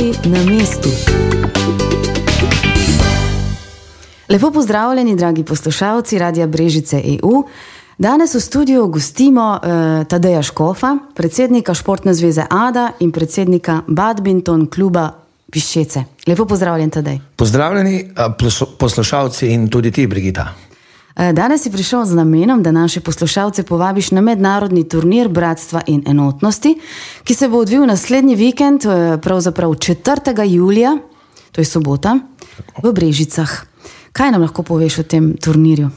Zdravi na mestu. Lepo pozdravljeni, dragi poslušalci Radia Brežice EU. Danes v studiu gostimo uh, Tadeja Škofa, predsednika Športne zveze ADA in predsednika Badminton kluba Piščece. Lepo pozdravljen, Tadej. Pozdravljeni poslušalci in tudi ti, Brigita. Eh, danes si prišel z namenom, da naše poslušalce povabiš na mednarodni turnir Bratstva in enotnosti, ki se bo odvil naslednji vikend, eh, pravzaprav 4. julija, to je sobota, v Brežicah. Kaj nam lahko poveš o tem turnirju?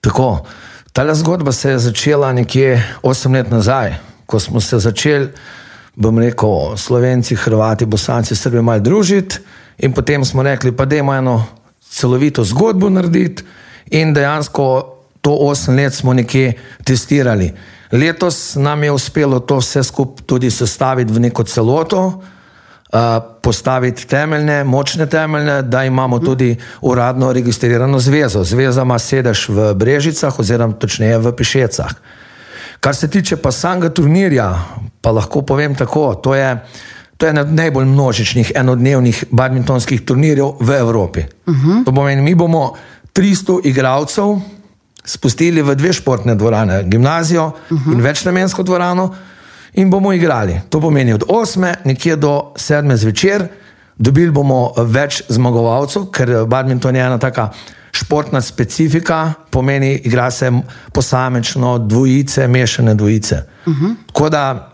Tako, ta zgodba se je začela nekje 8 let nazaj, ko smo se začeli, bom rekel, Slovenci, Hrvati, Bosanci, Srbi malo družiti in potem smo rekli, pa dajmo eno celovito zgodbo narediti in dejansko to 8 let smo nekje testirali. Letos nam je uspelo to vse skupaj tudi sestaviti v neko celoto, postaviti temeljne, močne temeljne, da imamo tudi uradno registrirano zvezo. Zveza ima sedež v Brežicah, oziroma točneje v Pišecah. Kar se tiče pa samega turnirja, pa lahko povem tako, to je, to je ena od najbolj množičnih enodnevnih badmintonskih turnirjev v Evropi. Uh -huh. To pomeni, mi bomo 300 igralcev spustili v dve športne dvorane, gimnazijo uh -huh. in večnamensko dvorano, in bomo igrali. To pomeni od 8. nekje do 7. zvečer, dobili bomo več zmagovalcev, ker badminton je ena taka športna specifika, pomeni, igra se posamično, dvojice, mešane dvojice. Uh -huh. Tako da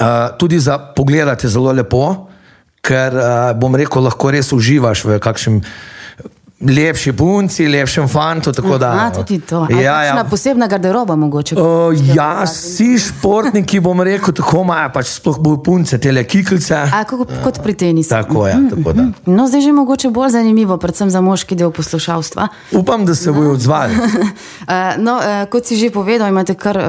uh, tudi za pogled je zelo lepo, ker uh, bom rekel, lahko res uživaš v kakšnem lepši punci, lepšem fantu. Ja, tudi to. Ja, ja. posebna garderoba mogoče. O, ja, vsi športniki, bom rekel, tako imajo, pač sploh bolj punce, te kikelce. A, kot, kot pri tenisu. Tako je. Tako mm -hmm. no, zdaj je že mogoče bolj zanimivo, predvsem za moški del poslušalstva. Upam, da se bojo odzvali. no, eh, kot si že povedal, imate kar uh,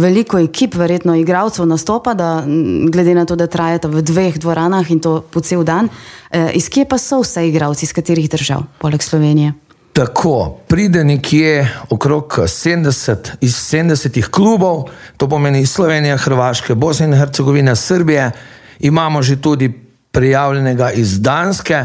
veliko ekip, verjetno igralcev nastopa, da, glede na to, da trajate v dveh dvoranah in to po cel dan. Uh, iz kje pa so vse igralci, iz katerih držav? Poleg Slovenije. Tako, pride nekje okrog 70 iz 70 klubov, to pomeni iz Slovenije, Hrvaške, Bosne in Hercegovine, Srbije, imamo že tudi prijavljenega iz Danske,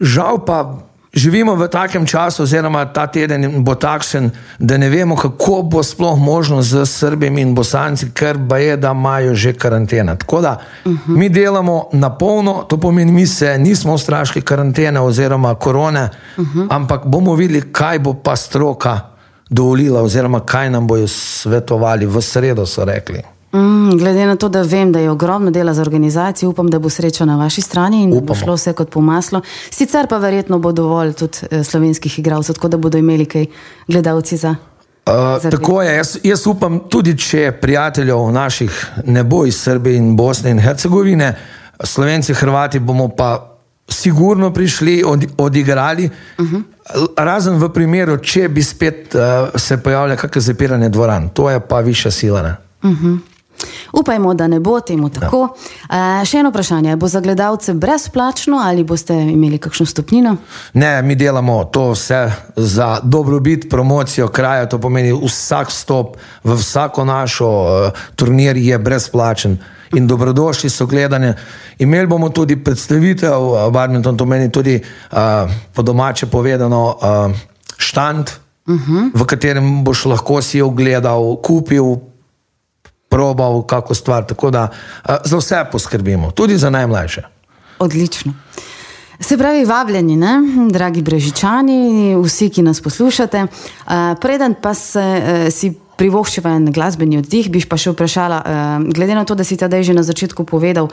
žal pa živimo v takem času, oziroma ta teden bo takšen, da ne vemo, kako bo sploh možno z Srbimi in Bosanci, ker pa je, da imajo že karantena. Tako da uh -huh. mi delamo na polno, to pomeni, mi se nismo v straški karantene oziroma korone, uh -huh. ampak bomo videli, kaj bo pa stroka dovolila, oziroma kaj nam bojo svetovali v sredo, so rekli. Mm, glede na to, da vem, da je ogromno dela za organizacijo, upam, da bo sreča na vaši strani in Upamo. da bo šlo vse kot po maslu. Sicer pa verjetno bo dovolj tudi eh, slovenskih igralcev, tako da bodo imeli kaj gledalci za. Uh, tako je, jaz, jaz upam, tudi če prijateljev naših ne bo iz Srbije in Bosne in Hercegovine, Slovenci, Hrvati bomo pa sigurno prišli, od, odigrali. Uh -huh. Razen v primeru, če bi spet uh, se pojavljalo kakšno zapiranje dvoran, to je pa višja sila. Uh -huh. Upajmo, da ne bo temu tako. Ja. Uh, še eno vprašanje. Bo za gledalce brezplačno ali boste imeli kakšno stopnino? Ne, mi delamo to vse za dobrobit, promocijo kraja. To pomeni, vsak stop v vsako našo uh, turnir je brezplačen. In dobrodošli so gledanje. Imeli bomo tudi predstavitev, uh, badminton, to meni tudi uh, po domače povedano, uh, štand, uh mhm. -huh. v katerem boš lahko si ogledal, kupil, probal kako stvar. Tako da za vse poskrbimo, tudi za najmlajše. Odlično. Se pravi, vabljeni, ne? dragi brežičani, vsi, ki nas poslušate. Preden pa se, e, si privoščiva en glasbeni oddih, bi pa še vprašala, glede na to, da si tedaj že na začetku povedal,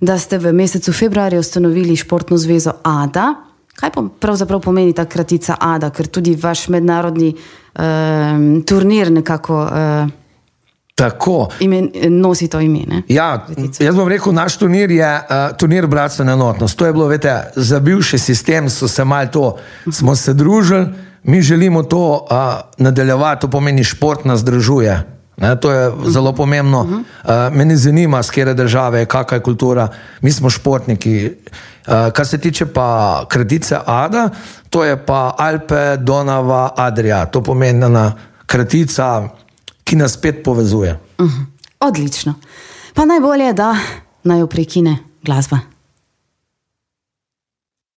da ste v mesecu februarju ustanovili športno zvezo ADA. Kaj pa pravzaprav pomeni ta kratica ADA, ker tudi vaš mednarodni uh, turnir nekako. Uh, Tako. Ime, nosi to ime. Ja, jaz bom rekel, naš turnir je uh, turnir Bratstva in enotnost. To je bilo, veste, za bivši sistem so se mal to, smo se družili, mi želimo to uh, nadaljevati, to pomeni šport nas združuje. Ne, to je zelo pomembno. Uh, meni zanima, z kere države je, kakšna je kultura, mi smo športniki. Uh, kar se tiče pa kratice Ada, to je pa Alpe, Donava, Adria. To pomeni ena kratica ki nas spet povezuje. Uh -huh. Odlično. Pa najbolje je, da naj jo prekine glasba.